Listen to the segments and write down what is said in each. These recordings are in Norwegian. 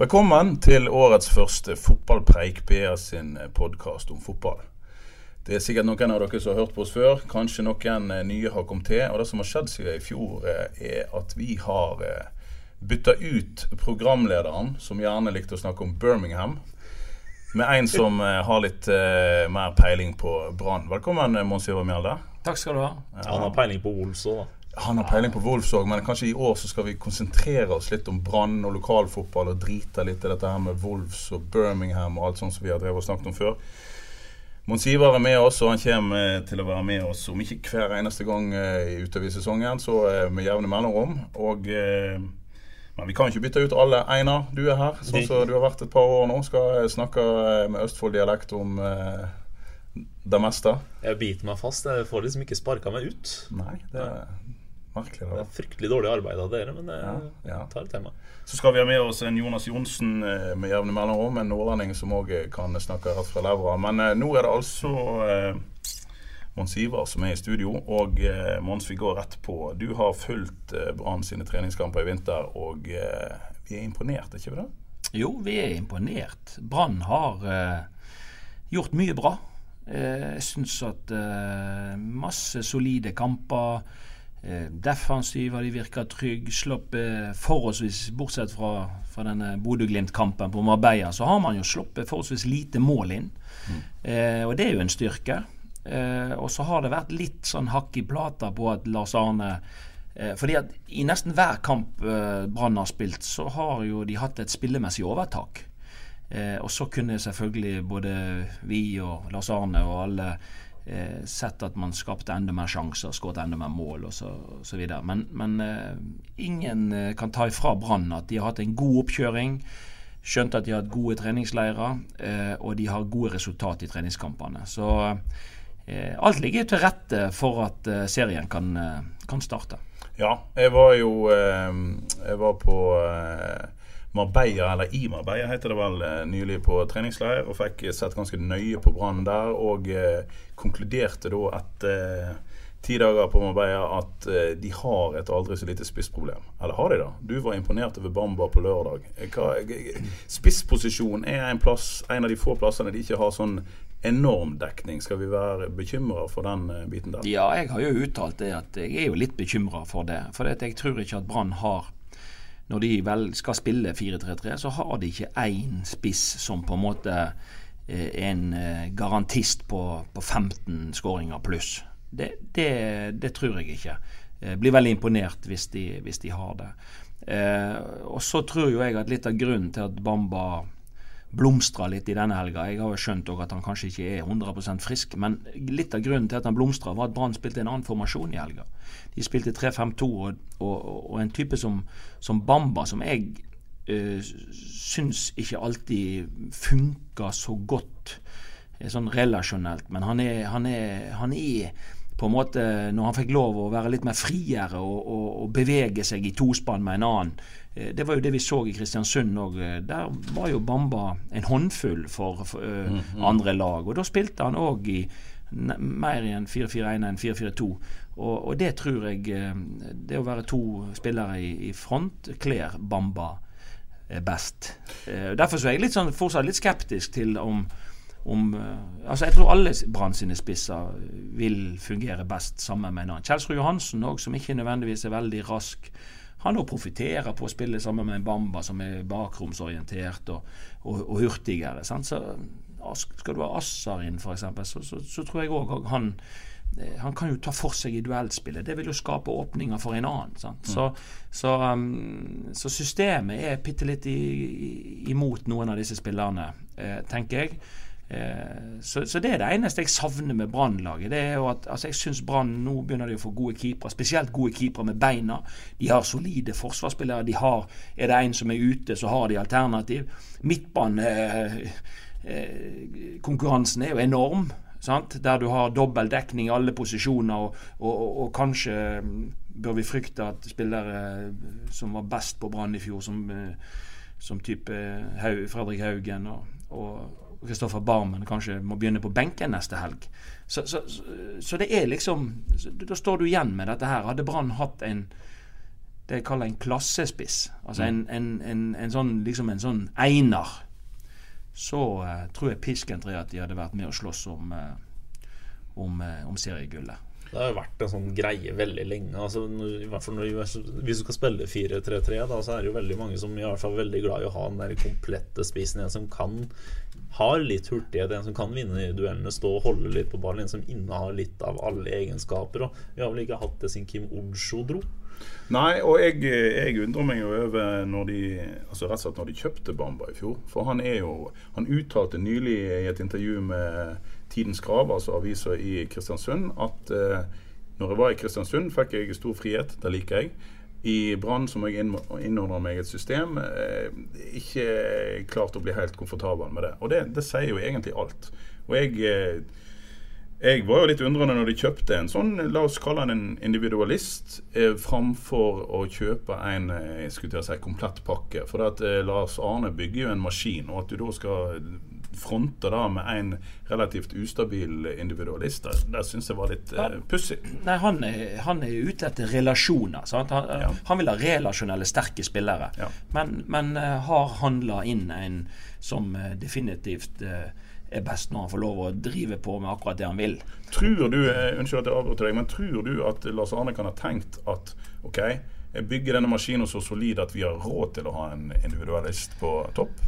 Velkommen til årets første fotballpreik, BA sin podkast om fotball. Det er sikkert noen av dere som har hørt på oss før. Kanskje noen eh, nye har kommet til. Og det som har skjedd siden i fjor, eh, er at vi har bytta ut programlederen, som gjerne likte å snakke om Birmingham, med en som eh, har litt eh, mer peiling på Brann. Velkommen, eh, Mons Ivar Mjelde. Takk skal du ha. Han har peiling på Ols òg, da. Han har peiling på Wolves òg, men kanskje i år så skal vi konsentrere oss litt om Brann og lokalfotball og drite litt i dette her med Wolves og Birmingham og alt sånt som vi har drevet og snakket om før. Mons Ivar er med oss, og han kommer eh, til å være med oss om ikke hver eneste gang eh, utover i sesongen, så eh, med jevne mellomrom. Og, eh, men vi kan ikke bytte ut alle. Einar, du er her, sånn som du har vært et par år nå. Skal snakke eh, med Østfold-dialekt om eh, det meste. Jeg biter meg fast. Jeg får liksom ikke sparka meg ut. Nei, det er merkelig. Det er fryktelig dårlig arbeid av dere, men det ja. tar et tema. Så skal vi ha med oss en Jonas Johnsen eh, med jevne mellomrom, en nordlending som òg kan snakke rett fra levra. Men eh, nå er det altså eh, Mons Ivar som er i studio. Og eh, Mons, vi går rett på. Du har fulgt eh, Brann sine treningskamper i vinter, og eh, vi er imponert, er ikke vi det? Jo, vi er imponert. Brann har eh, gjort mye bra. Eh, jeg syns at eh, masse solide kamper. Eh, defensiv har de virka trygg. Sluppet forholdsvis, bortsett fra, fra denne Bodø-Glimt-kampen på Marbella, så har man jo sluppet forholdsvis lite mål inn. Eh, og det er jo en styrke. Eh, og så har det vært litt sånn hakk i plata på at Lars Arne eh, fordi at i nesten hver kamp eh, Brann har spilt, så har jo de hatt et spillemessig overtak. Eh, og så kunne selvfølgelig både vi og Lars Arne og alle eh, sett at man skapte enda mer sjanser, skåret enda mer mål videre. Men, men eh, ingen eh, kan ta ifra Brann at de har hatt en god oppkjøring. Skjønt at de har hatt gode treningsleirer, eh, og de har gode resultat i treningskampene. Så eh, alt ligger til rette for at eh, serien kan, kan starte. Ja, jeg var jo Jeg var på Marbella, eller i Marbella heter det vel, eh, nylig på treningsleir. Og fikk sett ganske nøye på Brann der. Og eh, konkluderte da etter ti dager på Marbella at eh, de har et aldri så lite spissproblem. Eller har de det? Du var imponert over Bamba på lørdag. Eh, Hva, eh, spissposisjon er en, plass, en av de få plassene de ikke har sånn enorm dekning. Skal vi være bekymra for den eh, biten der? Ja, jeg har jo uttalt det at jeg er jo litt bekymra for det. For jeg tror ikke at Brann har Når de vel skal spille 4-3-3, så har de ikke én spiss som på en måte er en eh, garantist på, på 15 skåringer pluss. Det, det, det tror jeg ikke. Jeg blir veldig imponert hvis de, hvis de har det. Eh, og så tror jo jeg at litt av grunnen til at Bamba blomstra litt i denne helga. Jeg har jo skjønt at han kanskje ikke er 100% frisk, men litt av grunnen til at han blomstra, var at Brann spilte en annen formasjon i helga. De spilte 3-5-2, og, og, og en type som, som Bamba, som jeg øh, syns ikke alltid funker så godt eh, sånn relasjonelt, men han er, han er, han er på en måte, når han fikk lov å være litt mer friere og, og, og bevege seg i tospann med en annen Det var jo det vi så i Kristiansund òg. Der var jo Bamba en håndfull for, for ø, andre lag. Og da spilte han òg i mer i en 4-4-1 enn 4-4-2. Og, og det tror jeg eh, Det å være to spillere i, i front kler Bamba eh, best. Eh, Derfor så er jeg litt sånn, fortsatt litt skeptisk til om om eh, altså Jeg tror alle Brann sine spisser vil fungere best sammen med en annen. Kjelsrud Johansen òg, som ikke nødvendigvis er veldig rask han òg profitterer på å spille sammen med en Bamba som er bakromsorientert og, og, og hurtigere. Sant? Så skal du ha Assarin, f.eks., så, så, så tror jeg òg han eh, han kan jo ta for seg i duellspillet. Det vil jo skape åpninger for en annen. Mm. Så, så, um, så, systemet er bitte litt i, i, imot noen av disse spillerne, eh, tenker jeg. Eh, så, så, det er det eneste jeg savner med Brannlaget. Det er jo at altså Jeg syns Brann nå begynner de å få gode keepere, spesielt gode keepere med beina. De har solide forsvarsspillere. De har, Er det en som er ute, så har de alternativ. Midtbanekonkurransen eh, er jo enorm. Sant? Der du har dobbel dekning i alle posisjoner, og, og, og, og, kanskje mm, bør vi frykte at spillere eh, som var best på Brann i fjor, som, som type Fredrik Haugen og, og Kristoffer Barmen kanskje må begynne på benken neste helg. Så, så, så, det er liksom Da står du igjen med dette her. Hadde Brann hatt en det jeg kaller en klassespiss, altså en, en, en, en sånn liksom en sånn einer, så uh, tror jeg pisken til at de hadde vært med å slåss om, uh, om, uh, om seriegullet. Det har jo vært en sånn greie veldig lenge. Altså, i hvert fall Hvis du skal spille 4-3-3, så er det jo veldig mange som i hvert fall er veldig glad i å ha den der komplette spissen. En som kan har litt hurtighet, en som kan vinne i duellene, stå og holde litt på ballen. En som innehar litt av alle egenskaper. Og vi har vel ikke hatt det siden Kim Odsjo dro. Nei, og jeg, jeg, undrer meg jo over når de altså rett og slett når de kjøpte Bamba i fjor. For han er jo Han uttalte nylig i et intervju med Tidens Krav, altså avisa i Kristiansund, at eh, når jeg var i Kristiansund, fikk jeg stor frihet. Det liker jeg. I Brann som jeg innordner meg et system. Eh, ikke klart å bli helt komfortabel med det. Og det, det sier jo egentlig alt. Og jeg, eh, jeg var jo litt undrende når de kjøpte en sånn, la oss kalle han en individualist, eh, framfor å kjøpe en eh, jeg skulle til å si, komplett pakke. For at eh, Lars Arne bygger jo en maskin, og at du da skal fronte da med en relativt ustabil individualist, det syns jeg var litt uh, pussig. Nei, han han er, ute etter relasjoner. Han, ja. han, vil ha relasjonelle, sterke spillere. Ja. Men, men uh, har handla inn en som uh, definitivt er best når han får lov å drive på med akkurat det han vil. Tror du unnskyld at jeg avbryter deg, men tror du at Lars Arne kan ha tenkt at OK, jeg bygger denne maskinen så solid at vi har råd til å ha en individualist på topp?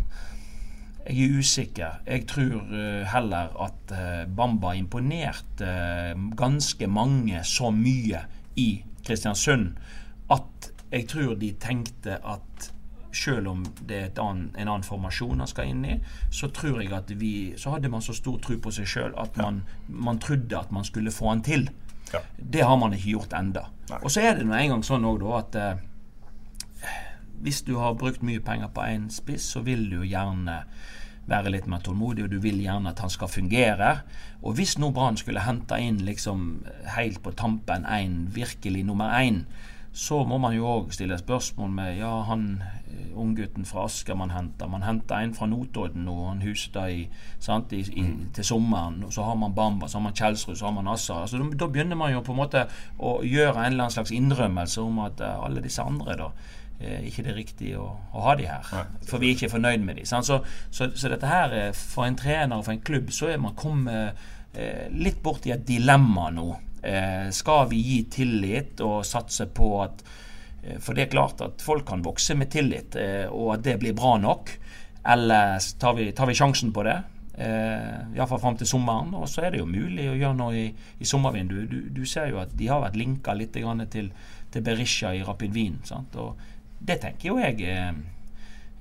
Jeg er usikker. Jeg tror uh, heller at uh, Bamba imponerte uh, ganske mange så mye i Kristiansund at jeg tror de tenkte at selv om det er annen, en annen formasjon han skal inn i, så tror jeg at vi Så hadde man så stor tro på seg sjøl at man, man, trodde at man skulle få han til. Ja. Det har man ikke gjort enda. Og så er det nå engang sånn òg, da, at hvis du har brukt mye penger på én spiss, så vil du gjerne være litt mer tålmodig, og du vil gjerne at han skal fungere. Og hvis nå Brann skulle hente inn liksom helt på tampen en virkelig nummer én, så må man jo òg stille spørsmål med ja, han eh, unggutten fra Asker man henter. Man henter en fra Notodden nå, han Hustad i, sant, i, i, mm. til sommeren. og Så har man Bamba, så har man Kjelsrud, så har man Assa. Altså, da, da, begynner man jo på en måte å gjøre en eller annen slags innrømmelse om at uh, alle disse andre da eh, ikke det er riktig å, å ha de her. Nei. For vi er ikke fornøyd med de. Så, så, så, dette her, for en trener og for en klubb, så er man kommet eh, litt i et dilemma nå. Eh, skal vi gi tillit og satse på at eh, For det er klart at folk kan vokse med tillit, eh, og at det blir bra nok. Eller tar vi, tar vi sjansen på det? Eh, Iallfall fram til sommeren. Og så er det jo mulig å gjøre noe i, i sommervinduet. Du, du, ser jo at de har vært linka litt til, til Berisha i Rapid Wien. Sant? Og det tenker jo jeg er,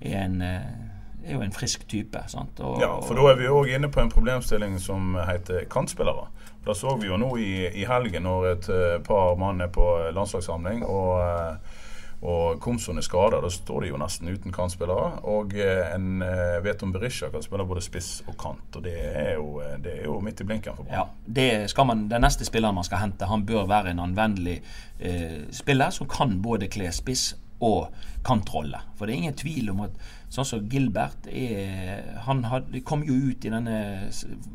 en, eh, er jo en frisk type. Og, ja, for da er vi òg inne på en problemstilling som heter kantspillere. Da så vi jo nå i, i helgen når et uh, par mann er på landslagssamling og, og Komson er skada. Da står de jo nesten uten kantspillere. Og en vet om Berisha kan spille både spiss og kant. Og det er jo, det er jo midt i blinken for Brann. Ja, man, den neste spilleren man skal hente, han bør være en anvendelig spiller som kan både kle spiss og kantrolle. For det er ingen tvil om at Sånn som Gilbert er, Han had, kom jo ut i denne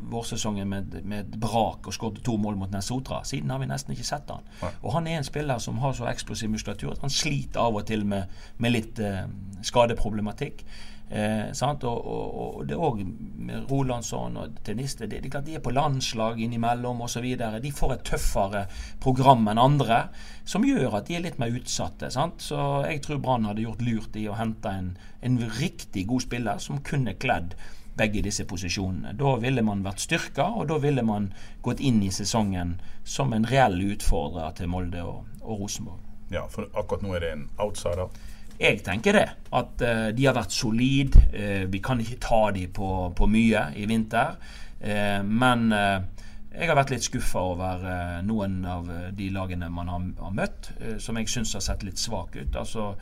vårsesongen med, med et brak og skåret to mål mot Nesotra. Siden har vi nesten ikke sett han. Og han er en spiller som har så eksplosiv muskulatur at han sliter av og til med, med litt eh, skadeproblematikk. Eh? Og, og, og det er òg med Rolandsson og tennister det, De er på landslag innimellom osv. De får et tøffere program enn andre, som gjør at de er litt mer utsatte. Sant? Så jeg tror Brann hadde gjort lurt i å hente en, en riktig god spiller som kunne kledd begge disse posisjonene. Da ville man vært styrka, og da ville man gått inn i sesongen som en reell utfordrer til Molde og, og Rosenborg. Ja, for akkurat nå er det en outsider. Jeg tenker det. At uh, de har vært solid. Uh, vi kan ikke ta dem på, på mye i vinter. Uh, men eh, jeg har vært litt skuffa over noen av de lagene man har, har møtt, som jeg syns har sett litt svak ut. Altså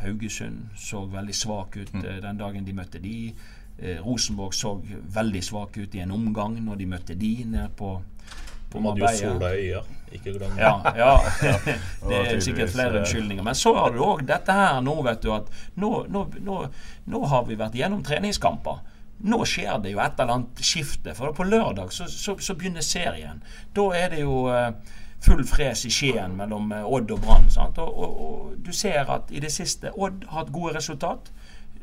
Haugesund så veldig svak ut eh, den dagen de møtte de. Rosenborg så veldig svak ut i en omgang når de møtte de nede på, på De hadde jo sola i øya. Ikke glem det. Ja, ja. det var er sikkert flere eh, unnskyldninger. Men så har du òg dette her nå, vet du, at nå, nå, nå, nå har vi vært gjennom treningskamper. Nå skjer det jo et eller annet skifte. For på lørdag så, så, så begynner serien. Da er det jo eh, full fres i Skien mellom eh, Odd og Brann. Og, og, og du ser at i det siste Odd har hatt gode resultat.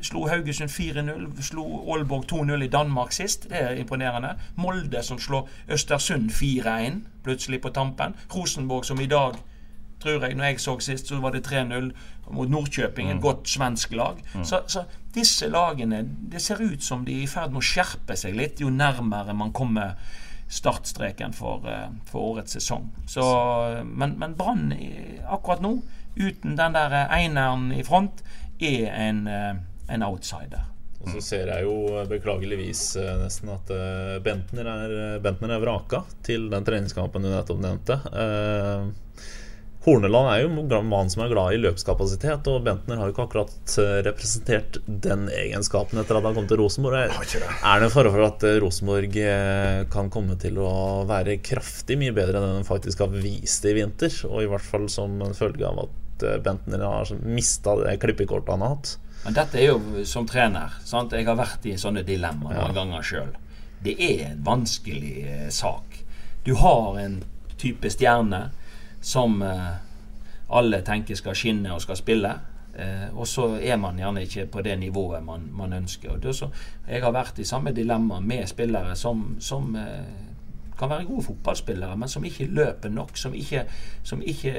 Slo Haugesund 4-0. Slo Aalborg 2-0 i Danmark sist. Det er imponerende. Molde som slår Østersund 4-1 plutselig på tampen. Rosenborg som i dag, tror jeg, når jeg så sist, så var det 3-0 mot Nordkjøping. Et godt svensk lag. Så, så disse lagene Det ser ut som de er i ferd med å skjerpe seg litt jo nærmere man kommer startstreken for, eh, for årets sesong. Så, men men Brann akkurat nå, uten den der eh, eineren i front, er en, eh, en outsider. Og så ser jeg jo beklageligvis eh, nesten at eh, Bentner er, Bentner er vraka til den treningskampen du nettopp nevnte. Eh, Horneland er jo en mann som er glad i løpskapasitet, og Bentner har jo ikke akkurat eh, representert den egenskapen etter at han kom til Rosenborg. Er er det en fare for at eh, Rosenborg eh, kan komme til å være kraftig mye bedre enn den faktisk har vist i vinter? Og i hvert fall som en følge av at eh, Bentner har mista det klippekortet han har hatt. Men dette er jo som trener. Sant? Jeg har vært i sånne dilemmaer noen ganger sjøl. Det er en vanskelig eh, sak. Du har en type stjerne som eh, alle tenker skal skinne og skal spille. Eh, og så er man gjerne ikke på det nivået man, man ønsker. Og det så, jeg har vært i samme dilemma med spillere som, som eh, kan være gode fotballspillere, men som ikke løper nok. Som ikke, som ikke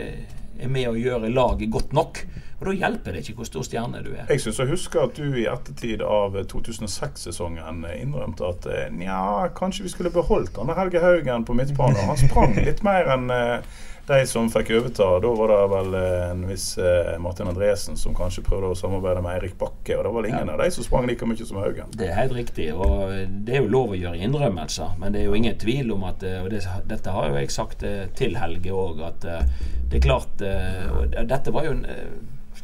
er med å gjøre laget godt nok. Og da hjelper det ikke hvor stor stjerne du er. Jeg syns jeg husker at du i ettertid av 2006-sesongen innrømte at eh, nja, kanskje vi skulle beholdt han Helge Haugen på midtbanen. Han sprang litt mer enn eh, de som fikk overta. Da var det vel eh, en viss eh, Martin Andresen som kanskje prøvde å samarbeide med Eirik Bakke. Og det var vel ingen av de som sprang like mye som Haugen. Det er helt riktig, og det er jo lov å gjøre innrømmelser. Men det er jo ingen tvil om at Og det, dette har jo jeg sagt eh, til Helge òg, at eh, det er klart eh, Og dette var jo en eh,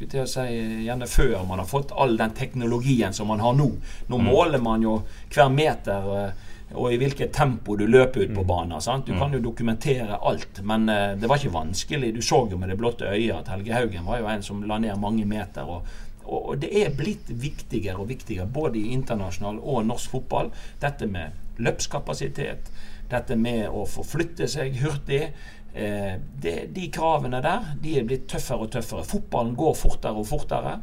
til å si gjerne før man har fått all den teknologien som man har nå. Nå måler man jo hver meter eh, og i hvilket tempo du løper ut på banen. Sant? Du kan jo dokumentere alt, men uh, det var ikke vanskelig. Du så jo med det blotte øyet at Helge Haugen var jo en som la ned mange meter. og og og det er blitt viktigere og viktigere både i internasjonal og norsk fotball. Dette med løpskapasitet, dette med å forflytte seg hurtig. Eh, det, de kravene der de er blitt tøffere og tøffere. Fotballen går fortere og fortere.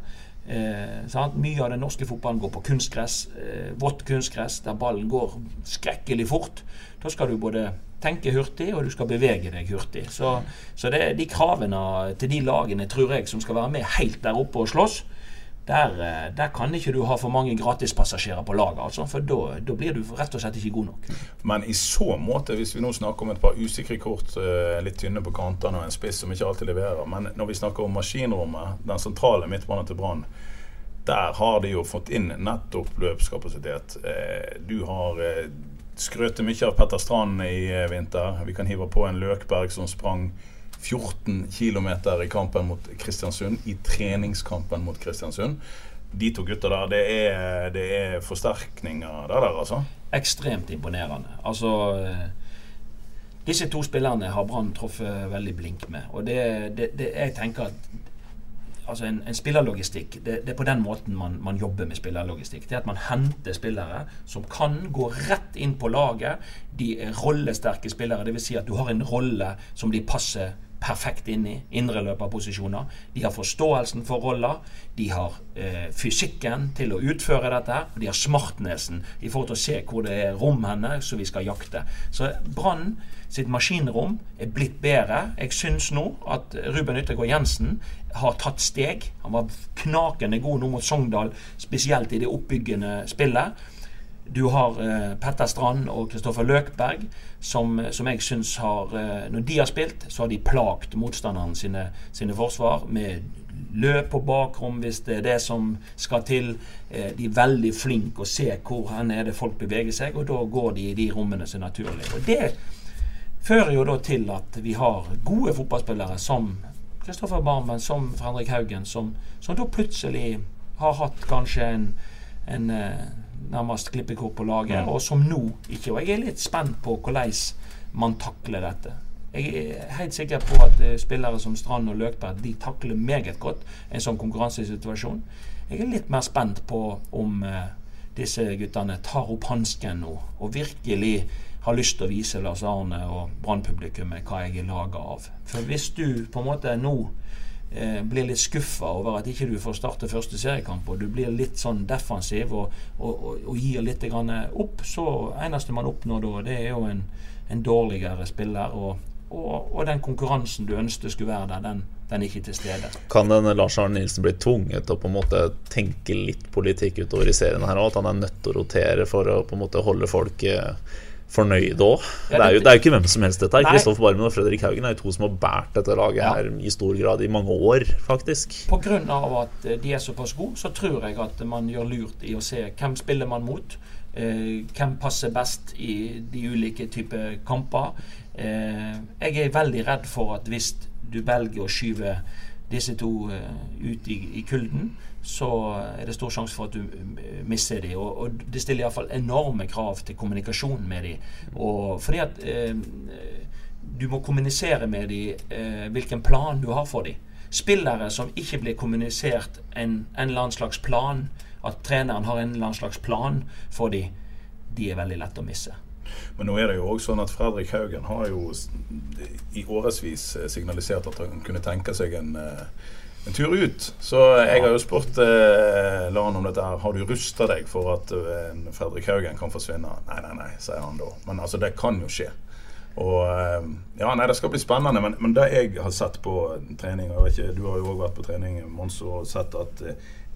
Eh? Mye av den norske fotballen går på kunstgress, eh, vått kunstgress, der ballen går skrekkelig fort. Da skal du både tenke hurtig, og du skal bevege deg hurtig. Så, så det, de kravene til de lagene tror jeg som skal være med helt der oppe og slåss, der, eh, der kan ikke du ha for mange gratispassasjerer på laget, altså, for da blir du rett og slett ikke god nok. Men i så måte, hvis vi nå snakker om et par usikre kort, eh, litt tynne på kantene og en spiss som ikke alltid leverer, men når vi snakker om maskinrommet, den sentrale midtbanen til Brann, der har de jo fått inn nettopp løpskapasitet. Eh, Du har skrøtet mye av Petter Strand i vinter. Vi kan hive på en Løkberg som sprang 14 km i kampen mot Kristiansund, i treningskampen mot Kristiansund. De to gutta der, det er, det er forsterkninger der, der, altså. Ekstremt imponerende. Altså eh, Disse to spillerne har Brann truffet veldig blink med. Og det, det, det jeg tenker at altså en, en spillerlogistikk det, det, er på den måten man, man, jobber med spillerlogistikk. Det er at man henter spillere som kan gå rett inn på laget. De er rollesterke spillere. Dvs. Si at du har en rolle som de passer perfekt inn i. Indreløperposisjoner. De har forståelsen for roller. De har eh, fysikken til å utføre dette. Og de har smartnesen i forhold til å se hvor det er rom henne, så vi skal jakte. Så Brann sitt maskinrom er blitt bedre. Jeg syns nå at Ruben Yttergård Jensen har tatt steg. Han var knakende god nå mot Sogndal, spesielt i det oppbyggende spillet. Du har eh, Petter Strand og Kristoffer Løkberg, som, som jeg syns har eh, Når de har spilt, så har de plagt motstanderen sine, sine, forsvar med løp på bakrom hvis det er det som skal til. Eh, de er veldig flinke å se hvor hen er det folk beveger seg, og da går de i de rommene som er naturlige. Og Det fører jo da til at vi har gode fotballspillere som Kristoffer Barmen, som Fredrik Haugen, som, som da plutselig har hatt kanskje en, en eh, nærmest klippekort på laget, og som nå ikke. Og jeg er litt spent på hvordan man takler dette. Jeg er helt sikker på at uh, spillere som Strand og Løkberg de takler meget godt en sånn konkurransesituasjon. Jeg er litt mer spent på om uh, disse guttene tar opp hansken nå og virkelig har lyst til å vise Lars Arne og Brann-publikummet hva jeg er laga av. For hvis du på en måte nå eh, blir litt skuffa over at ikke du får starte første seriekamp, og du blir litt sånn defensiv og, og, og, og gir litt opp, så eneste man oppnår da, det er jo en, en dårligere spiller. Og, og, den konkurransen du ønsket skulle være der, den, den er ikke til stede. Kan denne Lars Arne Nilsen bli tvunget til å på en måte tenke litt politikk utover i serien her òg? At han er nødt til å rotere for å på en måte holde folk eh, fornøyd òg. Det, er jo, det er jo ikke hvem som helst, dette. Kristoffer Barmen og Fredrik Haugen er jo to som har båret dette laget ja. her i stor grad i mange år, faktisk. Pga. at de er såpass gode, så tror jeg at man gjør lurt i å se hvem spiller man mot. Eh, hvem passer best i de ulike typer kamper. Eh, jeg er veldig redd for at hvis du velger å skyve disse to uh, ut i, i, kulden, så er det stor sjanse for at du uh, mister dem. Og, og, det stiller iallfall enorme krav til kommunikasjon med dem. Og fordi at eh, du må kommunisere med dem hvilken plan du har for dem. Spillere som ikke blir kommunisert en, en eller annen slags plan, at treneren har en eller annen slags plan for dem, de er veldig lett å misse. Men nå er det jo også sånn at Fredrik Haugen har jo i årevis signalisert at han kunne tenke seg en, eh, en tur ut. Så jeg har jo spurt eh, Lan om dette. her Har du rusta deg for at eh, Fredrik Haugen kan forsvinne? Nei, nei, nei, sier han da. Men altså, det kan jo skje. Og eh, ja, nei, Det skal bli spennende, men, men det jeg har sett på trening og Du har jo òg vært på trening, Mons, og sett at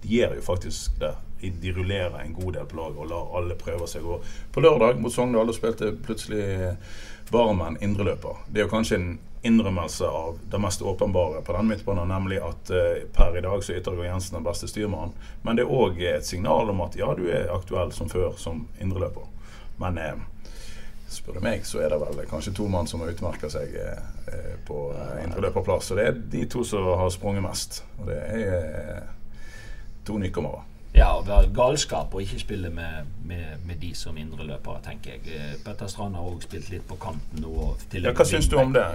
de gjør jo faktisk det de rullerer en god del på laget og lar alle prøve seg. Og på lørdag mot Sogndal spilte plutselig Barmen indreløper. Det er jo kanskje en innrømmelse av det mest åpenbare på den midtbanen, nemlig at uh, per i dag så er Yttergård Jensen den beste styrmannen. Men det er òg et signal om at ja, du er aktuell som før som indreløper. Men uh, spør du meg, så er det vel kanskje to mann som har utmerka seg uh, på uh, indreløperplass. Og det er de to som har sprunget mest. Og det er to nykommere. Ja, å være galskap og ikke spille med, med, med de som indreløpere, tenker jeg. Eh, Petter Strand har òg spilt litt på kanten nå. Ja, hva syns du om det?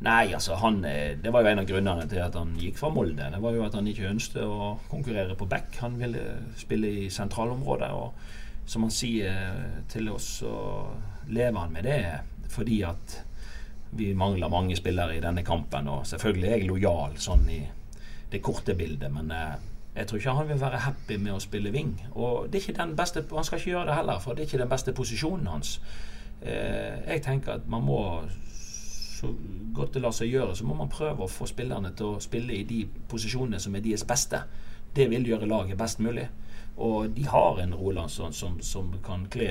Nei, altså han, eh, Det var jo en av grunnene til at han gikk fra Molde. Det var jo at han ikke ønsket å konkurrere på back. Han ville spille i sentralområdet. Og som han sier til oss, så lever han med det fordi at vi mangler mange spillere i denne kampen. Og selvfølgelig er jeg lojal sånn i det korte bildet, men eh, jeg tror ikke han vil være happy med å spille wing. Og det er ikke den beste, han skal ikke gjøre det heller, for det er ikke den beste posisjonen hans. Eh, jeg tenker at man må så godt det lar seg gjøre, så må man prøve å få spillerne til å spille i de posisjonene som er deres beste. Det vil gjøre laget best mulig. Og de har en Rolandsson som, som kan kle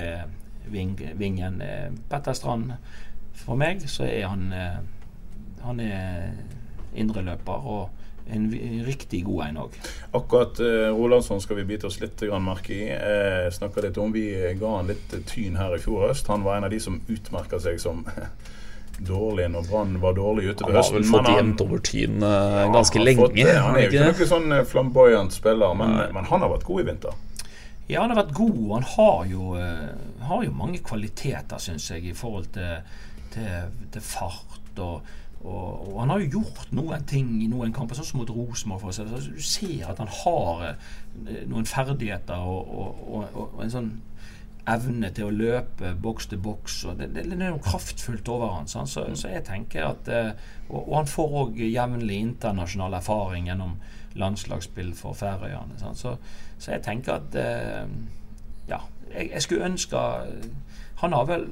ving, vingen. Eh, Petter Strand, for meg så er han eh, Han er indreløper. og en riktig god en òg. Akkurat eh, Rolandsson skal vi bite oss litt merke i. Eh, litt om, Vi ga han litt tyn her i fjor høst. Han var en av de som utmerka seg som dårlig når Brann var dårlig ute på høsten. Han har vel fått jevnt over tyn uh, ganske lenge. Fått, han er jo ikke noen sånn flamboyant spiller, men, men, han har vært god i vinter. Ja, han har vært god. Han har jo, uh, har jo mange kvaliteter, syns jeg, i forhold til, til, til fart og og, og han har jo gjort noen ting i noen kamper, sånn som mot Rosenborg. Altså, Du ser at han har eh, noen ferdigheter og, og, og, og en sånn evne til å løpe boks til boks. og Det, det, det er noe kraftfullt over han. Så, så jeg tenker at eh, Og, og han får òg jevnlig internasjonal erfaring gjennom landslagsspill for Færøyene. Så, så jeg tenker at eh, Ja, jeg, jeg skulle ønske han har vel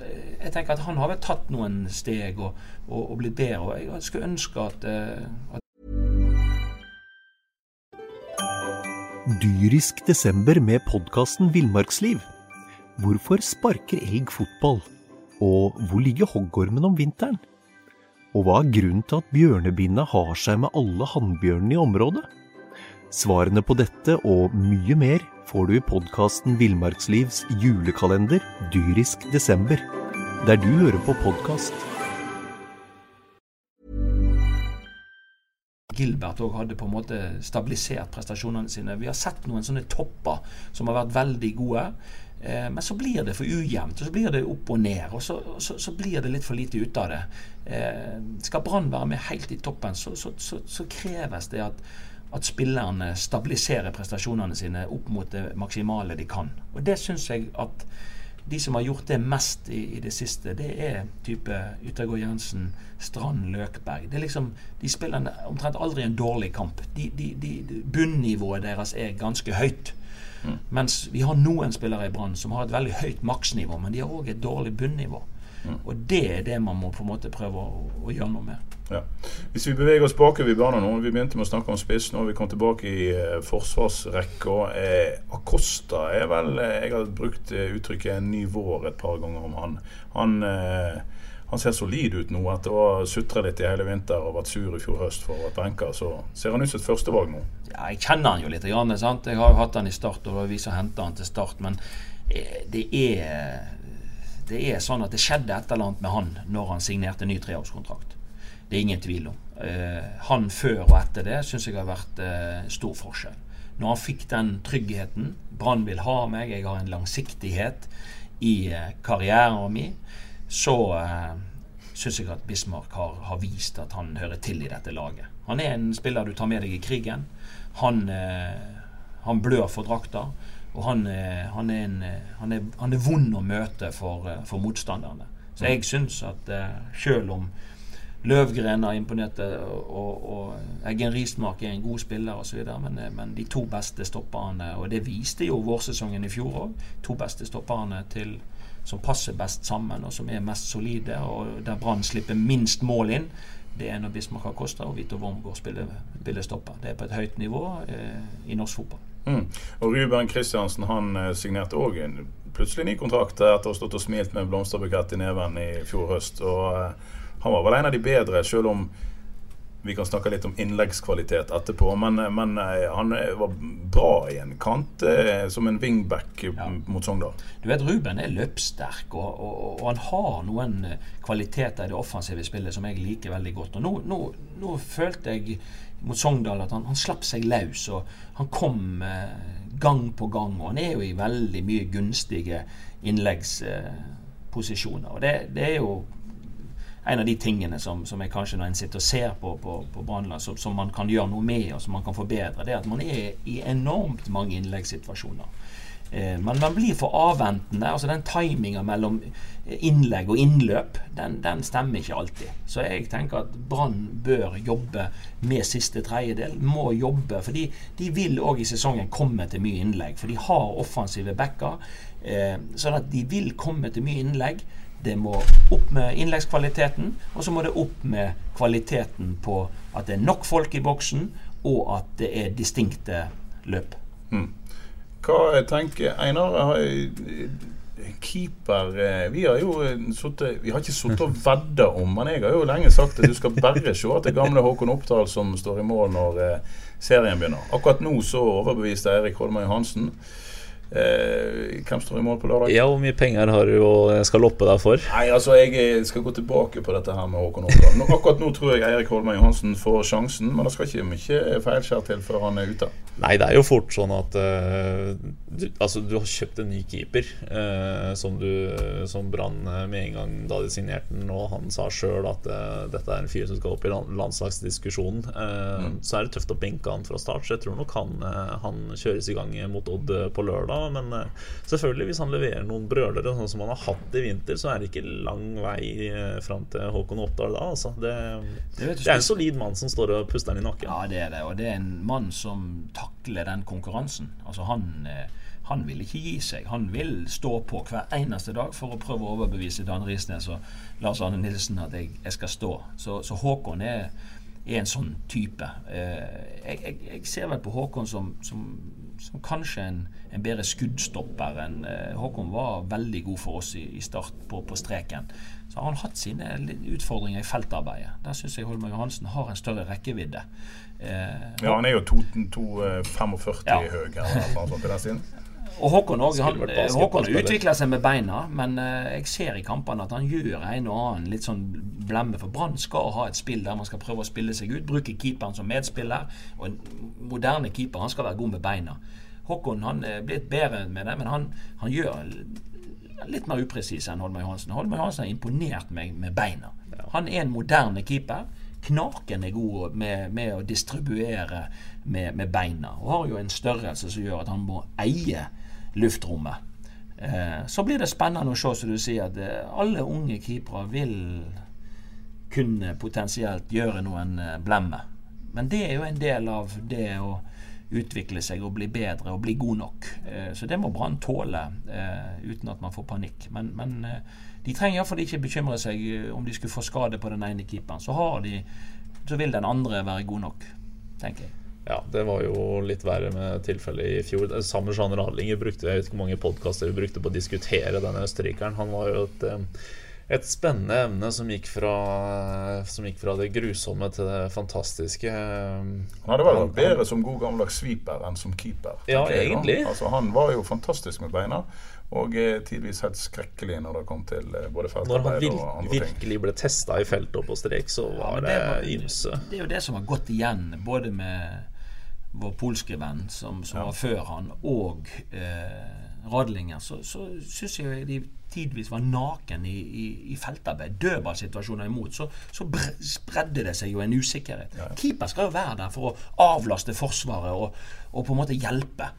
jeg tenker at han har vel tatt noen steg og, og, og blitt bedre. og Jeg skulle ønske at, eh, at Dyrisk desember med podkasten Villmarksliv. Hvorfor sparker elg fotball? Og hvor ligger hoggormen om vinteren? Og hva er grunnen til at bjørnebinna har seg med alle hannbjørnene i området? Svarene på dette og mye mer får du i podkasten Villmarkslivs julekalender Dyrisk desember, der du hører på podkast. Gilbert òg hadde på en måte stabilisert prestasjonene sine. Vi har sett noen sånne topper som har vært veldig gode. Eh, men så blir det for ujevnt, og så blir det opp og ned. Og så, så, så blir det litt for lite ut av det. Eh, skal Brann være med helt i toppen, så, så kreves det at, at spillerne stabiliserer prestasjonene sine opp mot det maksimale de kan. Og det syns jeg at de som har gjort det mest i, i det siste, det er type Yttergård Jensen, Strand, Løkberg. Det er liksom, De spiller omtrent aldri en dårlig kamp. De, de, de, bunnivået deres er ganske høyt. Mm. Mens vi har noen spillere i Brann som har et veldig høyt maksnivå, men de har òg et dårlig bunnivå. Mm. Og det er det man må på en måte prøve å, å gjøre noe med. Ja. Hvis vi beveger oss bakover i banen nå, vi begynte med å snakke om spiss, nå har vi kommet tilbake i eh, forsvarsrekka. Eh, Acosta er vel eh, Jeg har brukt eh, uttrykket 'en ny vår' et par ganger om han. Han, eh, han ser solid ut nå etter å ha sutra litt i hele vinter og vært sur i fjor høst for å være benka. Så ser han ut som et førstevalg nå. Ja, jeg kjenner han jo litt. Sant? Jeg har jo hatt han i start, og det var vi som henta han til start. Men eh, det er det er sånn at det skjedde et eller annet med han når han signerte ny treårskontrakt. Det er ingen tvil om. Eh, han før og etter det syns jeg har vært eh, stor forskjell. Når han fikk den tryggheten Brann vil ha meg, jeg har en langsiktighet i karrieren min, så eh, syns jeg at Bismarck har, har, vist at han hører til i dette laget. Han er en spiller du tar med deg i krigen. Han, eh, han blør for drakta. Og han, eh, han, er en, han, er, han, er vond å møte for, for motstanderne. Så jeg syns at selv om Løvgren har imponert, og, og Eggen Rismark er en god spiller osv. Men, men de to beste stopperne, og det viste jo vårsesongen i fjor òg, to beste stopperne til, som passer best sammen og som er mest solide, og der Brann slipper minst mål inn, det er når Bismarck har Costa og Vito Wormgård spiller, spiller. Det er på et høyt nivå eh, i norsk fotball. Mm. Og Ruben Kristiansen han eh, signerte òg plutselig ny kontrakt etter å ha stått og smilt med blomsterbukett i neven i fjor høst. og eh, han var vel en av de bedre, selv om vi kan snakke litt om innleggskvalitet etterpå. Men, men eh, han var bra i en kant, eh, som en wingback ja. mot Sogndal. Du vet, Ruben er løpssterk, og, og, og, han har noen eh, kvaliteter i det offensive spillet som jeg liker veldig godt. Og nå, nå, nå følte jeg mot Sogndal at han, han slapp seg løs, og han kom eh, gang på gang. Og han er jo i veldig mye gunstige innleggsposisjoner. og det, det er jo en av de tingene som, som jeg kanskje når en sitter og ser på, på, på Brannland, som, som, man kan gjøre noe med og som man kan forbedre, det er at man er i enormt mange innleggssituasjoner. Eh, men man blir for avventende. altså Den timinga mellom innlegg og innløp, den, den, stemmer ikke alltid. Så jeg tenker at Brann bør jobbe med siste tredjedel. Må jobbe, for de, vil òg i sesongen komme til mye innlegg. For de har offensive backer. Eh, sånn at de vil komme til mye innlegg. Det må opp med innleggskvaliteten, og så må det opp med kvaliteten på at det er nok folk i boksen, og at det er distinkte løp. Mm. Hva jeg tenker Einar, keeper eh, Vi har jo suttet, Vi har ikke sittet og vedda om, men jeg har jo lenge sagt at du skal bare se at det gamle Håkon Oppdal som står i mål når eh, serien begynner. Akkurat nå så overbeviste Eirik Holmøy Hansen. Eh, hvem står i mål på lørdag? Ja, Hvor mye penger har du og skal loppe deg for? Nei, altså Jeg eh, skal gå tilbake på dette her med Håkon Oppdal. Akkurat nå tror jeg Eirik Holmen Johansen får sjansen, men det skal ikke mye feilskjær til før han er ute. Nei, det er jo fort sånn at uh, du, Altså, du har kjøpt en ny keeper uh, som du Som Brann med en gang da de signerte den, og han sa sjøl at uh, dette er en fyr som skal opp i landslagsdiskusjonen. Mm. Så er det tøft å benke han fra start, så jeg tror nok han, han kjøres i gang mot Odd på lørdag. Men uh, selvfølgelig, hvis han leverer noen brølere sånn som han har hatt i vinter, så er det ikke lang vei uh, fram til Håkon Oppdal da. Altså. Det, det, det, er en solid mann som står og puster den i nakken. Ja, det er det. Og det er en mann som takler den konkurransen. Altså han uh, han vil ikke gi seg. Han vil stå på hver eneste dag for å prøve å overbevise Dan Risnes og Lars Arne Nilsen at jeg, jeg skal stå. Så, så Håkon er, er, en sånn type. Eh, jeg, jeg, jeg, ser vel på Håkon som, som som kanskje en, en bedre skuddstopper enn eh, Håkon var veldig god for oss i, i start på, på, streken. Så har han hatt sine utfordringer i feltarbeidet. Der syns jeg Holmer Johansen har en større rekkevidde. Eh, ja, han er jo 2,45 ja. høy eller siden. Og Håkon, også, han, Håkon utvikler seg med beina, men uh, jeg ser i kampene at han gjør en og annen litt sånn blemme. For Brann skal ha et spill der man skal prøve å spille seg ut. Bruke keeperen som medspiller. Og en moderne keeper han skal være god med beina. Håkon han er blitt bedre med det, men han, han gjør litt mer upresis enn Holmer Johansen. Holmer Johansen har imponert meg med beina. Han er en moderne keeper. Knakende god med, med å distribuere med, med, beina. Og har jo en størrelse som gjør at han må eie luftrommet. Eh, så blir det spennende å se, som du sier, at eh, alle unge keepere vil kunne potensielt gjøre noen eh, blemmer. Men det er jo en del av det å utvikle seg og bli bedre og bli god nok. Så det må Brann tåle uten at man får panikk. Men, men de trenger iallfall ikke bekymre seg om de skulle få skade på den ene keeperen. Så, de, så vil den andre være god nok, tenker jeg. Ja, det var jo litt verre med tilfellet i fjor. Samme Jean Radlinger brukte jeg vet ikke hvor mange podkaster vi brukte på å diskutere denne østerrikeren. Han var jo et, eh, et spennende emne som gikk, fra, som gikk fra det grusomme til det fantastiske. Han hadde vært bedre som god gammeldags sweeper enn som keeper. Ja, egentlig. Altså, han var jo fantastisk med beina. Og eh, tidvis helt skrekkelig når det kom til eh, både feltarbeid og andre ting. Når han virkelig ble testa i feltet og på strek, så var ja, det ymse. Det er jo det som har gått igjen, både med vår polske venn som, som ja. var før han, og eh, Radlinger, så, så syns jeg de tidvis var naken i, i, i feltarbeid. Dødballsituasjoner imot. Så, så spredde det seg jo en usikkerhet. Ja. Keeper skal jo være der for å avlaste Forsvaret og, og på en måte hjelpe.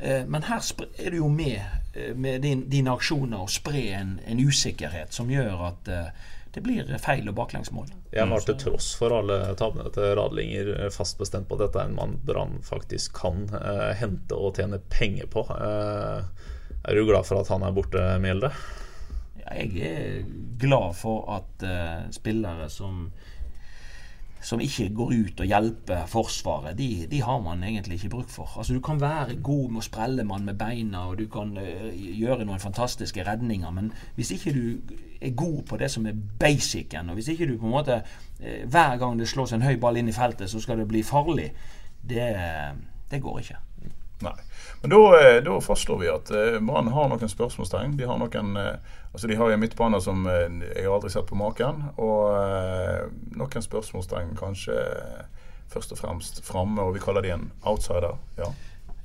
Eh, men her er du jo med eh, med din, dine aksjoner og spre en, en, usikkerhet som gjør at eh, det blir feil og baklengsmål. Jeg var til tross for alle tabbene til Radlinger fast bestemt på at dette er en mann Brann faktisk kan eh, hente og tjene penger på. Eh, er du glad for at han er borte, Mjelde? Ja, jeg er glad for at eh, spillere som som ikke går ut og hjelper Forsvaret, de, de, har man egentlig ikke bruk for. Altså Du kan være god med å sprelle mann med beina, og du kan uh, gjøre noen fantastiske redninger, men hvis ikke du er god på det som er basicen, og hvis ikke du på en måte uh, hver gang det slås en høy ball inn i feltet, så skal det bli farlig, det, det går ikke. Nei. Men da, eh, da fastslår vi at Brann har noen spørsmålstegn. De har noen Altså De har en midtbane som jeg har aldri sett på maken. Og noen spørsmålstegn kanskje først og fremst framme, og vi kaller de en outsider. Ja.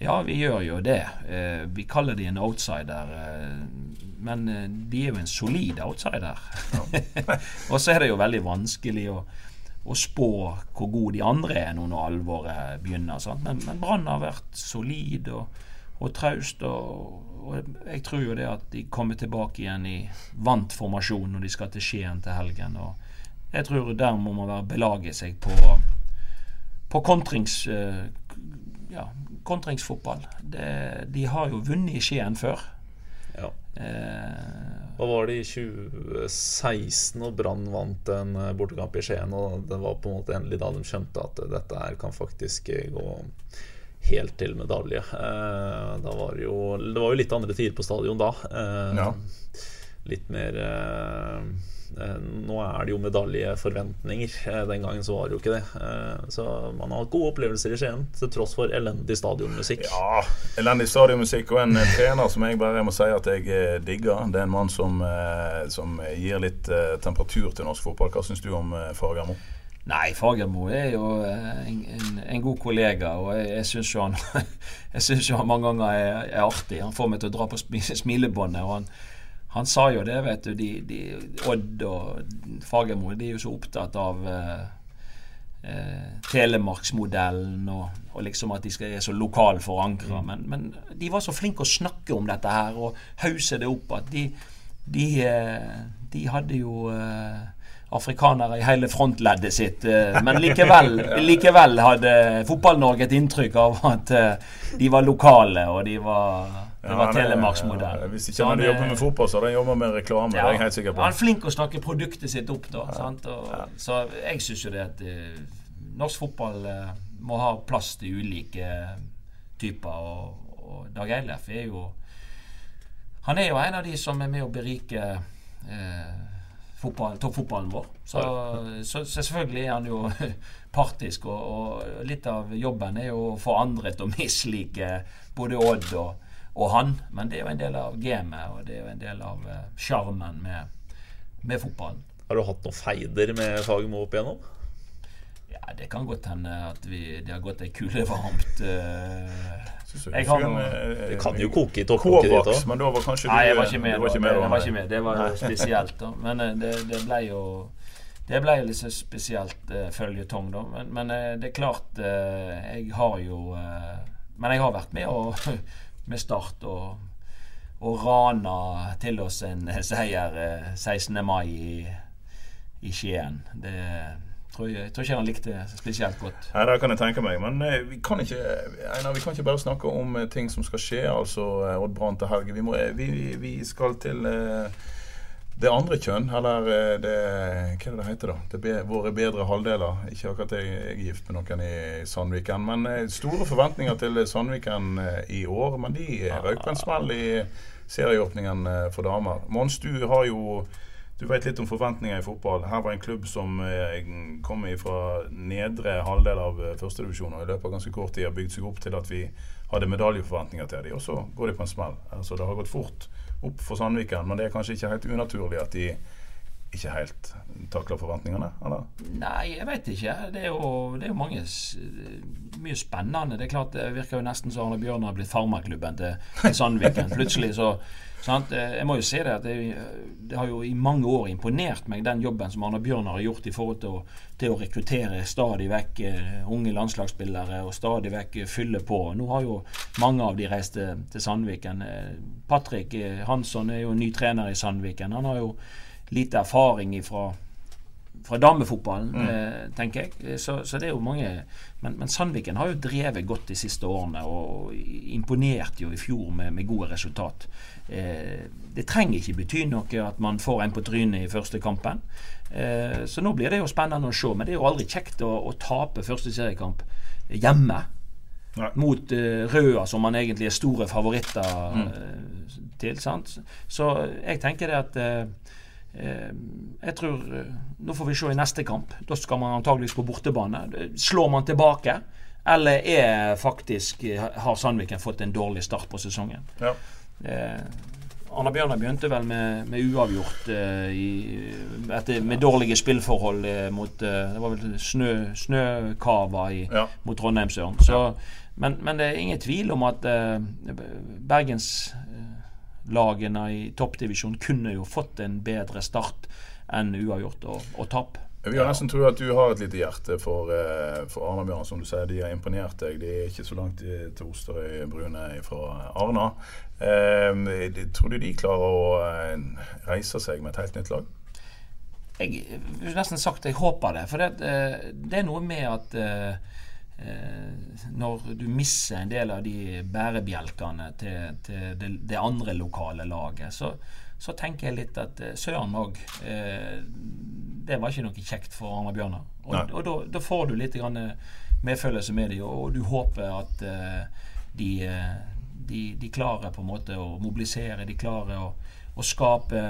ja, vi gjør jo det. Vi kaller de en outsider. Men de er jo en solid outsider. Ja. og så er det jo veldig vanskelig å å spå hvor gode de andre er nå når alvoret begynner. Sant? Men, men Brann har vært solid og, og traust. Og, og, jeg tror jo det at de kommer tilbake igjen i vant formasjon når de skal til Skien til helgen. Og jeg tror der må man være belage seg på, på kontrings, eh, ja, kontringsfotball. Det, de har jo vunnet i Skien før. Ja. Eh, hva var det i 2016 og Brann vant en eh, bortekamp i Skien? Og det var på en måte endelig da de skjønte at dette her kan faktisk gå helt til medalje. Eh, da var jo, det var jo litt andre tider på stadion da. Eh, ja. litt mer eh, eh, Nå er det jo medaljeforventninger. Eh, Den gangen så var det jo ikke det. Eh, Så man har hatt gode opplevelser i Skien, til tross for elendig stadionmusikk. Ja, elendig stadionmusikk og en eh, trener som jeg bare må si at jeg eh, digger. Det er en mann som, eh, som gir litt eh, temperatur til norsk fotball. Hva syns du om eh, Fagermo? Nei, Fagermo er jo eh, en, en, en god kollega, og jeg, jeg syns jo han Jeg synes jo han mange ganger er, er artig. Han får meg til å dra på smilebåndet. og han, han sa jo det, vet du. De, de, Odd og Fagermo de er jo så opptatt av eh, eh, Telemarksmodellen og, og liksom at de skal er så lokal forankra. Men, men de var så flinke å snakke om dette her og hause det opp at de, de, eh, de hadde jo eh, afrikanere i hele frontleddet sitt. eh, Men likevel, likevel hadde Fotball-Norge et inntrykk av at eh, de var lokale, og de var det var er- Telemarksmodellen. Hvis ikke han, han jobbet med fotball, så hadde han jobbet med reklame. Det er jeg helt sikker på. Han er flink å snakke produktet sitt opp, da. Sant? Og, Så jeg syns jo det at eh, norsk fotball eh, må ha plass til ulike typer. Og, og Dag Eilef er jo Han er jo en av de som er med å berike eh, fotball, toppfotballen vår. Så, så, så selvfølgelig er han jo partisk, og, og litt av jobben er jo å få andre til å mislike både Odd og, og han. Men det er jo en del av gamet, og det er jo en del av eh, sjarmen med, med fotballen. Har du hatt noen feider med Fagermo opp igjennom? Ja, det kan godt hende at vi, det har gått ei kule varmt. Uh, jeg har noe eh, Det kan jo koke i toppkokket ditt òg. men da var kanskje du Nei, jeg var ikke med. var ikke med det, da, var ikke med. det var jo spesielt, da. Men det, det ble jo Det ble litt så spesielt uh, føljetong, da. Men, men uh, det er klart uh, Jeg har jo Men jeg har vært med og, med Start og, og rana til oss en seier eh, 16. mai i, i Skien. Det tror jeg, tror ikke han likte spesielt godt. Nei, Det kan jeg tenke meg. Men eh, vi kan ikke Einar, vi kan ikke bare snakke om eh, ting som skal skje. Altså eh, Odd Brann til helge. Vi, eh, vi, vi skal til eh, det andre kjønn, eller eh, det Hva er det det heter, da? Det be, våre bedre halvdeler. Ikke akkurat jeg, jeg er gift med noen i Sandviken. Men eh, store forventninger til Sandviken eh, i år. Men de røk røyk på en smell i serieåpningen for damer. Mons, du har jo du vet litt om forventninger i fotball. Her var en klubb som kom fra nedre halvdel av førstedivisjon og i løpet av ganske kort tid har bygd seg opp til at vi hadde medaljeforventninger til dem. Og så går de på en smell. Altså, det har gått fort opp for Sandviken, men det er kanskje ikke helt unaturlig at de ikke helt takler forventningene? eller? Nei, jeg vet ikke. Det er jo, det er jo mange mye spennende. Det er klart det virker jo nesten som Arne Bjørn har blitt farmaklubben til, Sandviken. Plutselig så sant? Eh, Jeg må jo si det at det, det har jo i mange år imponert meg den jobben som Arne Bjørnar har gjort i forhold til å, til å rekruttere stadig vekk eh, unge landslagsspillere og stadig vekk eh, fylle på. Nå har jo mange av de reist til, Sandviken. Eh, Patrick eh, Hansson er jo ny trener i Sandviken. Han har jo lite erfaring fra fra damefotballen, eh, tenker jeg. Eh, Så, så det er jo mange men, men Sandviken har jo drevet godt de siste årene og imponerte jo i fjor med, med gode resultat. Eh, det trenger ikke bety noe at man får en på trynet i første kampen. Eh, så nå blir det jo spennende å se. Men det er jo aldri kjekt å, å tape første seriekamp hjemme. Nei. Mot eh, Røa, som man egentlig er store favoritter mm. til. sant? Så jeg tenker det at jeg tror Nå får vi se i neste kamp. Da skal man antageligvis på bortebane. Slår man tilbake, eller er faktisk har Sandviken fått en dårlig start på sesongen? Ja. Eh, Arna Bjørnar begynte vel med, med uavgjort eh, i, etter, med dårlige spillforhold eh, mot eh, Det var vel snø, snøkava i, Ja. mot Trondheimsøren. Så, men, men det er ingen tvil om at eh, bergenslagene i toppdivisjon kunne jo fått en bedre start enn uavgjort og, og tap. Vi har nesten tro at du har et lite hjerte for, eh, for Arna Bjørn. Som du sier, de har imponert deg. De er ikke så langt til Osterøy Brune fra Arna. Eh, tror du de klarer å eh, reise seg med et helt nytt lag? Jeg vil nesten sagt jeg håper det. For det, eh, det er noe med at eh, eh, når du mister en del av de bærebjelkene til, til det, det andre lokale laget, så, så tenker jeg litt at Søren òg eh, Det var ikke noe kjekt for Arne Bjørnar. Og, og da, da får du litt grann medfølelse med dem, og, og du håper at de, de, de klarer på en måte å mobilisere. De klarer å, å skape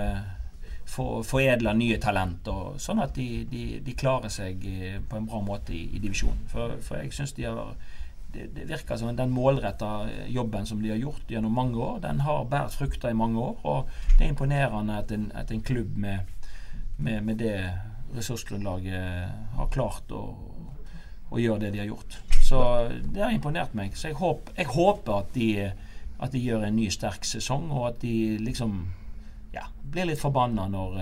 for, Foredle nye talenter, sånn at de, de, de, klarer seg eh, på en bra måte i, i divisjonen. For, for jeg syns de har det, det, virker som den målretta jobben som de har gjort gjennom mange år, den har båret frukter i mange år. Og det er imponerende at en, at en klubb med, med, med, det ressursgrunnlaget har klart å, å, gjøre det de har gjort. Så det har imponert meg. Så jeg, håper, jeg håper at de, at de gjør en ny, sterk sesong, og at de liksom ja, blir litt forbanna når,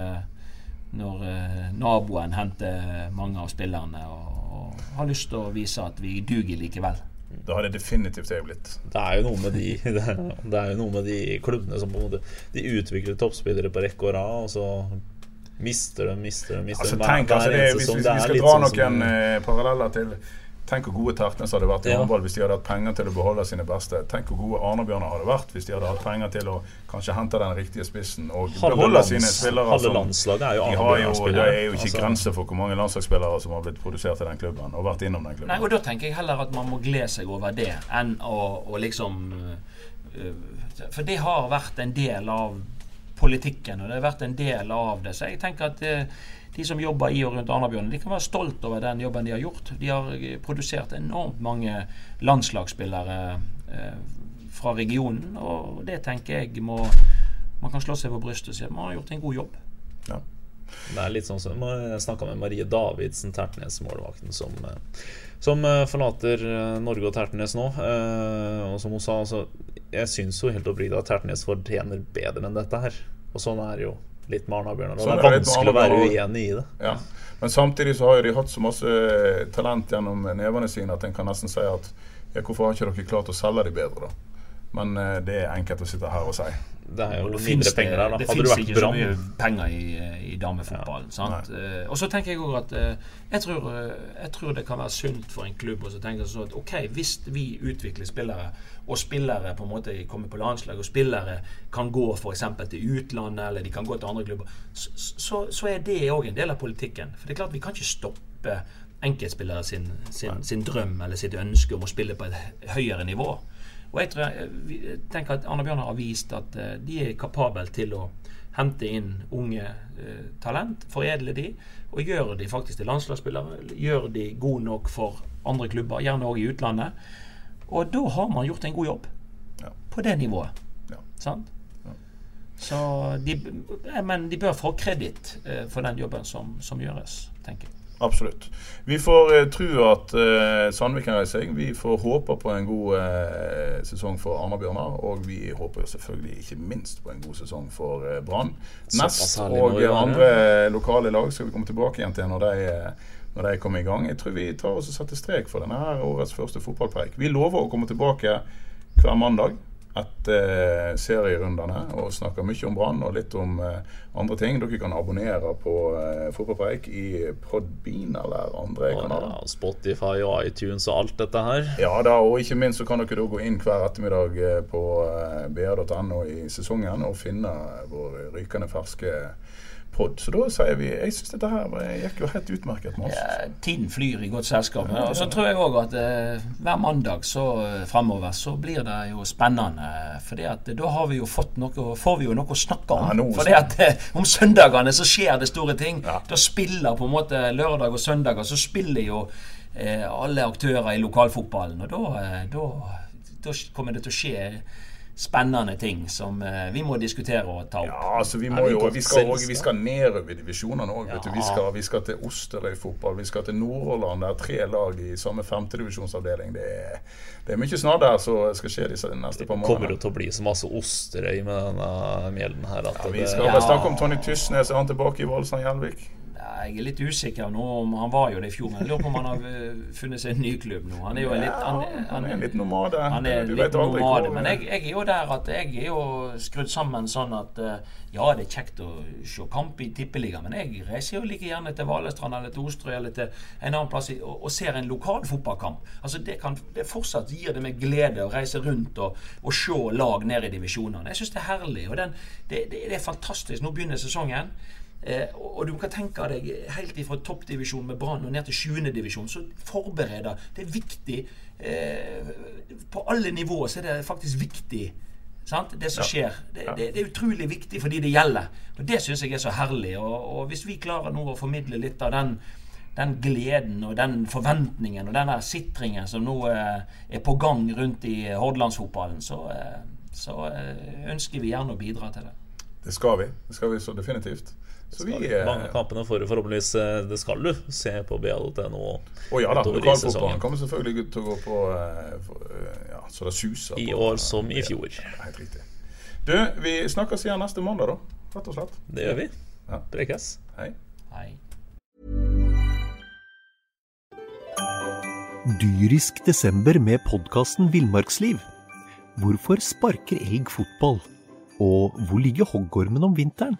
når naboen henter mange av spillerne og, og har lyst til å vise at vi duger likevel. Da har det definitivt jeg blitt. Det er jo noe med de Det er jo noe med de klubbene som på en måte De utvikler toppspillere på rekke og rad, og så mister de, mister de, mister altså, tenk, altså, det, Hvis, hvis vi skal dra sånn noen som, eh, paralleller til Tenk hvor gode Tertnes hadde vært i ja. håndball hvis de hadde hatt penger til å beholde sine beste. Tenk hvor gode Arne-Bjørnar hadde vært hvis de hadde hatt penger til å kanskje hente den riktige spissen og halve beholde lands, sine spillere. Halve landslaget er jo Arne-Bjørnar-spillere. Det er jo ikke altså. grenser for hvor mange landslagsspillere som har blitt produsert i den klubben og vært innom den klubben. Nei, og Da tenker jeg heller at man må glede seg over det enn å, å liksom uh, For det har vært en del av politikken, og det har vært en del av det. Så jeg tenker at uh, de som jobber i og rundt Arna-Bjørnen, de kan være stolt over den jobben de har gjort. De har eh, produsert enormt mange landslagsspillere eh, fra regionen, og det tenker jeg må Man kan slå seg på brystet og si at man har gjort en god jobb. Ja. Det er litt sånn som Jeg snakka med Marie Davidsen, Tertnes-målvakten, som, eh, som, eh, forlater Norge og Tertnes nå. Og som hun sa, altså, jeg syns jo helt oppriktig at Tertnes fortjener bedre enn dette her. Og sånn er det jo litt med Arna-Bjørnar. Det er vanskelig å være uenig i det. Ja. Men samtidig så har jo de hatt så masse talent gjennom nevene sine at en kan nesten si at ja, hvorfor har ikke dere klart å selge de bedre, da? Men uh, det er enkelt å sitte her og si. Det er jo det mindre penger der, da. Det fins ikke så mye penger i, i damefotball. Ja. Uh, og så tenker jeg òg at uh, jeg, tror, jeg, tror, det kan være sunt for en klubb å tenke sånn at ok, hvis vi utvikler spillere og spillere på en måte kommer på landslag, og spillere kan gå f.eks. til utlandet, eller de kan gå til andre klubber, så, så er det òg en del av politikken. For det er klart vi kan ikke stoppe enkeltspillere sin, sin, sin, drøm eller sitt ønske om å spille på et høyere nivå. Og jeg, tror, jeg tenker at Arne Bjørnar har vist at uh, de er kapable til å hente inn unge uh, talent, foredle de, og gjøre de faktisk til landslagsspillere. Gjøre de gode nok for andre klubber, gjerne òg i utlandet. Og da har man gjort en god jobb ja. på det nivået. Ja. Sant? Ja. Så de, men de bør få kreditt eh, for den jobben som, som, gjøres, tenker jeg. Absolutt. Vi får uh, tro at uh, Sandviken reiser seg. Vi får håpe på en god uh, sesong for Arna-Bjørnar. Og vi håper selvfølgelig ikke minst på en god sesong for uh, Brann. Nest og andre lokale lag skal vi komme tilbake igjen til når de når de kommer i gang. Jeg tror vi tar oss og setter strek for denne her årets første fotballpreik. Vi lover å komme tilbake hver mandag etter eh, serierundene og snakker mye om Brann og litt om eh, andre ting. Dere kan abonnere på eh, Fotballpreik i Podbean eller andre og, kanaler. Ja, Spotify og iTunes og alt dette her. Ja da, og ikke minst så kan dere gå inn hver ettermiddag på br.no i sesongen og finne vår rykende ferske pod. Så da sier vi Jeg syns dette her gikk jo helt utmerket med oss. Ja, tiden flyr i godt selskap. Ja, og så tror jeg òg at eh, hver mandag så uh, fremover så blir det jo spennende. For da har vi jo fått noe, får vi jo noe å snakke om. Ja, for at uh, om søndagene så skjer det store ting. Ja. Da spiller på en måte lørdag og søndager så spiller jo eh, alle aktører i lokalfotballen. Og da, da, da kommer det til å skje spennende ting som eh, vi må diskutere og ta opp. Ja, altså vi, må jo, vi, skal, også, vi skal nedover divisjonene òg. Ja. Vi, skal, vi skal til Osterøy fotball, vi skal til Nordhordland. Det er tre lag i samme femtedivisjonsavdeling. Det, det er mye snadder som skal skje de neste par månedene. Kommer det til å bli så masse Osterøy med denne mjelden her? ja, vi skal ja. snakke om Tony Tysnes. Er han tilbake i Valsand Gjelvik? Jeg er litt usikker nå om Han var jo det i fjor, men jeg lurer på om han har eh, funnet seg en ny klubb nå. Han er jo litt Han, han er litt nomade. Han er du litt nomade, men jeg, jeg, er jo der at jeg er jo skrudd sammen sånn at eh, ja, det er kjekt å se kamp i tippeligaen, men jeg reiser jo like gjerne til Valestrand eller til Osterøy eller til en annen plass og, og ser en lokal fotballkamp. Altså det, kan, det fortsatt gir det meg glede å reise rundt og, og se lag ned i divisjonene. Jeg syns det er herlig. og den, det, det, det er fantastisk. Nå begynner sesongen. Eh, og du kan tenke deg helt fra toppdivisjon med Brann og ned til sjuende divisjon, så forbereder Det er viktig. Eh, på alle nivåer så er det faktisk viktig. Sant? Det som skjer. Det, det, det, er utrolig viktig for de det gjelder. Og Det syns jeg er så herlig. Og, og, hvis vi klarer nå å formidle litt av den, den gleden og den forventningen og den der sitringen som nå eh, er på gang rundt i Hordalandsfotballen, så, eh, så eh, ønsker vi gjerne å bidra til det. Det skal vi. Det skal vi så definitivt. Så vi, skal, Mange kampene får forhåpentligvis eh, Det skal du se på BA.no. Å ja da. Lokalfotballen kommer selvfølgelig til å gå på eh, ja, så det suser. I år som i fjor. Ja, helt riktig. Du, vi snakkes igjen neste mandag, da. Rett og slett. Det gjør vi. Ja. Prekes. Hei. Hei. Dyrisk desember med podkasten Villmarksliv. Hvorfor sparker elg fotball? Og hvor ligger hoggormen om vinteren?